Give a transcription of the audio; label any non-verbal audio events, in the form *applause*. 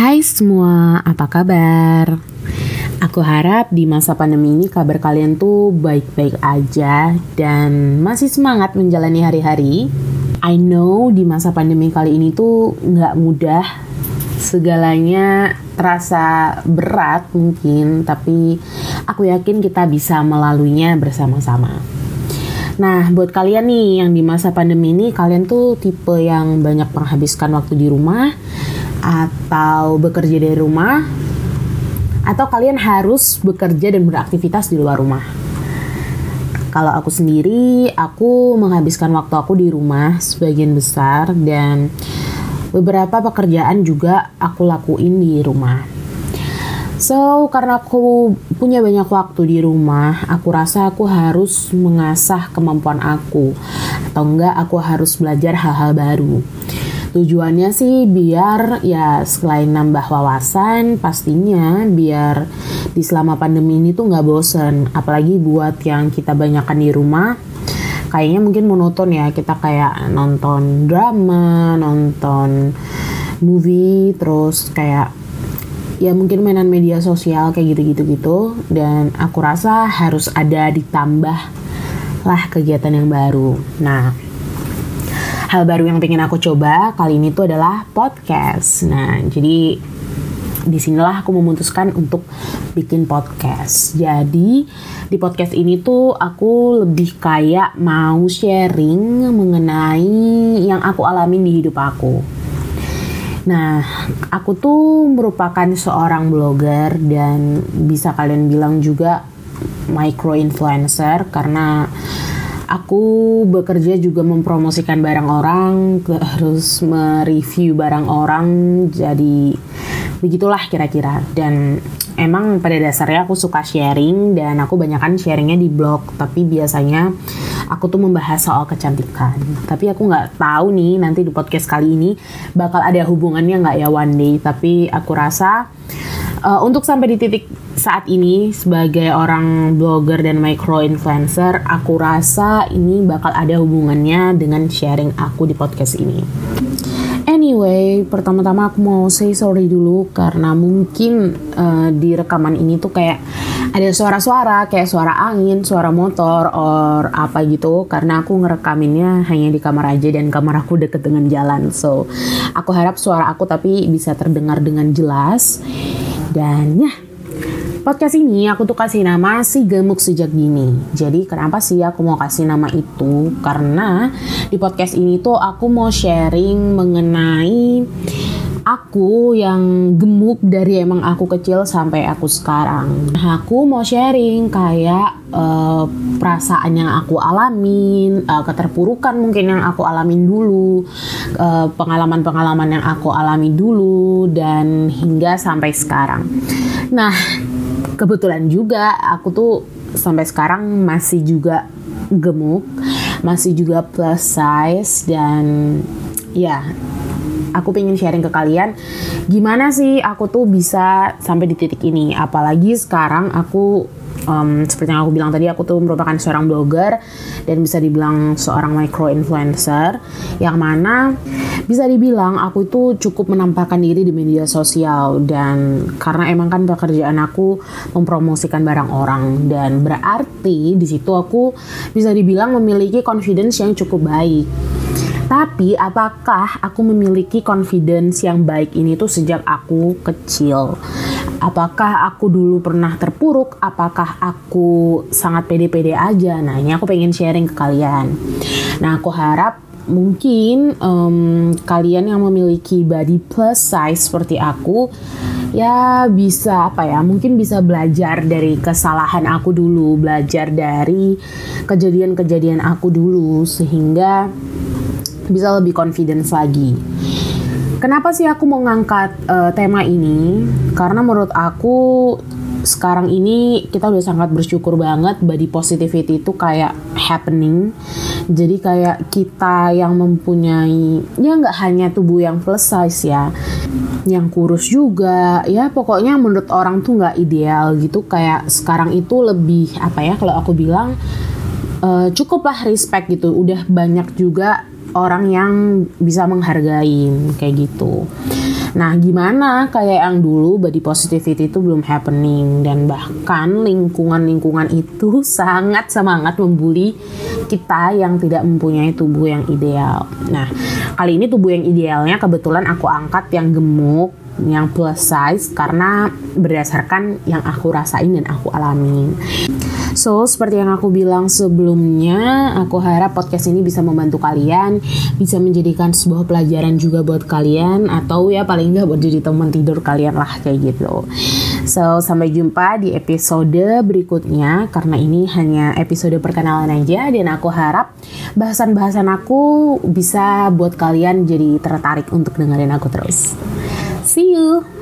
Hai semua, apa kabar? Aku harap di masa pandemi ini kabar kalian tuh baik-baik aja dan masih semangat menjalani hari-hari. I know di masa pandemi kali ini tuh nggak mudah, segalanya terasa berat mungkin, tapi aku yakin kita bisa melaluinya bersama-sama. Nah, buat kalian nih yang di masa pandemi ini, kalian tuh tipe yang banyak menghabiskan waktu di rumah, atau bekerja dari rumah atau kalian harus bekerja dan beraktivitas di luar rumah. Kalau aku sendiri, aku menghabiskan waktu aku di rumah sebagian besar dan beberapa pekerjaan juga aku lakuin di rumah. So, karena aku punya banyak waktu di rumah, aku rasa aku harus mengasah kemampuan aku atau enggak aku harus belajar hal-hal baru. Tujuannya sih biar ya selain nambah wawasan pastinya biar di selama pandemi ini tuh nggak bosen. Apalagi buat yang kita banyakkan di rumah kayaknya mungkin monoton ya kita kayak nonton drama, nonton movie, terus kayak ya mungkin mainan media sosial kayak gitu-gitu gitu dan aku rasa harus ada ditambah lah kegiatan yang baru. Nah, hal baru yang pengen aku coba kali ini tuh adalah podcast. Nah, jadi di sinilah aku memutuskan untuk bikin podcast. Jadi di podcast ini tuh aku lebih kayak mau sharing mengenai yang aku alami di hidup aku. Nah, aku tuh merupakan seorang blogger dan bisa kalian bilang juga micro influencer karena aku bekerja juga mempromosikan barang orang, harus mereview barang orang, jadi begitulah kira-kira. Dan emang pada dasarnya aku suka sharing dan aku banyakkan sharingnya di blog, tapi biasanya aku tuh membahas soal kecantikan. Tapi aku nggak tahu nih nanti di podcast kali ini bakal ada hubungannya nggak ya one day. Tapi aku rasa uh, untuk sampai di titik saat ini sebagai orang blogger dan micro influencer, aku rasa ini bakal ada hubungannya dengan sharing aku di podcast ini. Anyway, pertama-tama aku mau say sorry dulu karena mungkin uh, di rekaman ini tuh kayak ada suara-suara kayak suara angin, suara motor, or apa gitu karena aku ngerekaminnya hanya di kamar aja dan kamar aku deket dengan jalan. So, aku harap suara aku tapi bisa terdengar dengan jelas. Dan ya, Podcast ini aku tuh kasih nama si gemuk sejak dini. Jadi kenapa sih aku mau kasih nama itu? Karena di podcast ini tuh aku mau sharing mengenai aku yang gemuk dari emang aku kecil sampai aku sekarang. Aku mau sharing kayak uh, perasaan yang aku alamin, uh, keterpurukan mungkin yang aku alamin dulu, eh, pengalaman-pengalaman yang aku alami dulu dan hingga sampai sekarang. Nah, kebetulan juga aku tuh sampai sekarang masih juga gemuk, masih juga plus size dan ya aku pengen sharing ke kalian gimana sih aku tuh bisa sampai di titik ini? Apalagi sekarang aku um, seperti yang aku bilang tadi aku tuh merupakan seorang blogger dan bisa dibilang seorang micro influencer yang mana bisa dibilang aku itu cukup menampakkan diri di media sosial dan karena emang kan pekerjaan aku mempromosikan barang orang dan berarti di situ aku bisa dibilang memiliki confidence yang cukup baik. Tapi apakah aku memiliki confidence yang baik ini tuh sejak aku kecil? apakah aku dulu pernah terpuruk, apakah aku sangat pede-pede aja. Nah, ini aku pengen sharing ke kalian. Nah, aku harap mungkin um, kalian yang memiliki body plus size seperti aku ya bisa apa ya mungkin bisa belajar dari kesalahan aku dulu belajar dari kejadian-kejadian aku dulu sehingga bisa lebih confidence lagi Kenapa sih aku mau ngangkat uh, tema ini? Karena menurut aku sekarang ini kita udah sangat bersyukur banget body positivity itu kayak happening. Jadi kayak kita yang mempunyai ya nggak hanya tubuh yang plus size ya, yang kurus juga. Ya pokoknya menurut orang tuh nggak ideal gitu. Kayak sekarang itu lebih apa ya kalau aku bilang uh, cukuplah respect gitu. Udah banyak juga orang yang bisa menghargai kayak gitu. Nah, gimana kayak yang dulu body positivity itu belum happening dan bahkan lingkungan-lingkungan itu *laughs* sangat semangat membuli kita yang tidak mempunyai tubuh yang ideal. Nah, kali ini tubuh yang idealnya kebetulan aku angkat yang gemuk, yang plus size karena berdasarkan yang aku rasain dan aku alami. So, seperti yang aku bilang sebelumnya, aku harap podcast ini bisa membantu kalian, bisa menjadikan sebuah pelajaran juga buat kalian, atau ya paling nggak buat jadi teman tidur kalian lah kayak gitu. So, sampai jumpa di episode berikutnya, karena ini hanya episode perkenalan aja, dan aku harap bahasan-bahasan aku bisa buat kalian jadi tertarik untuk dengerin aku terus. See you!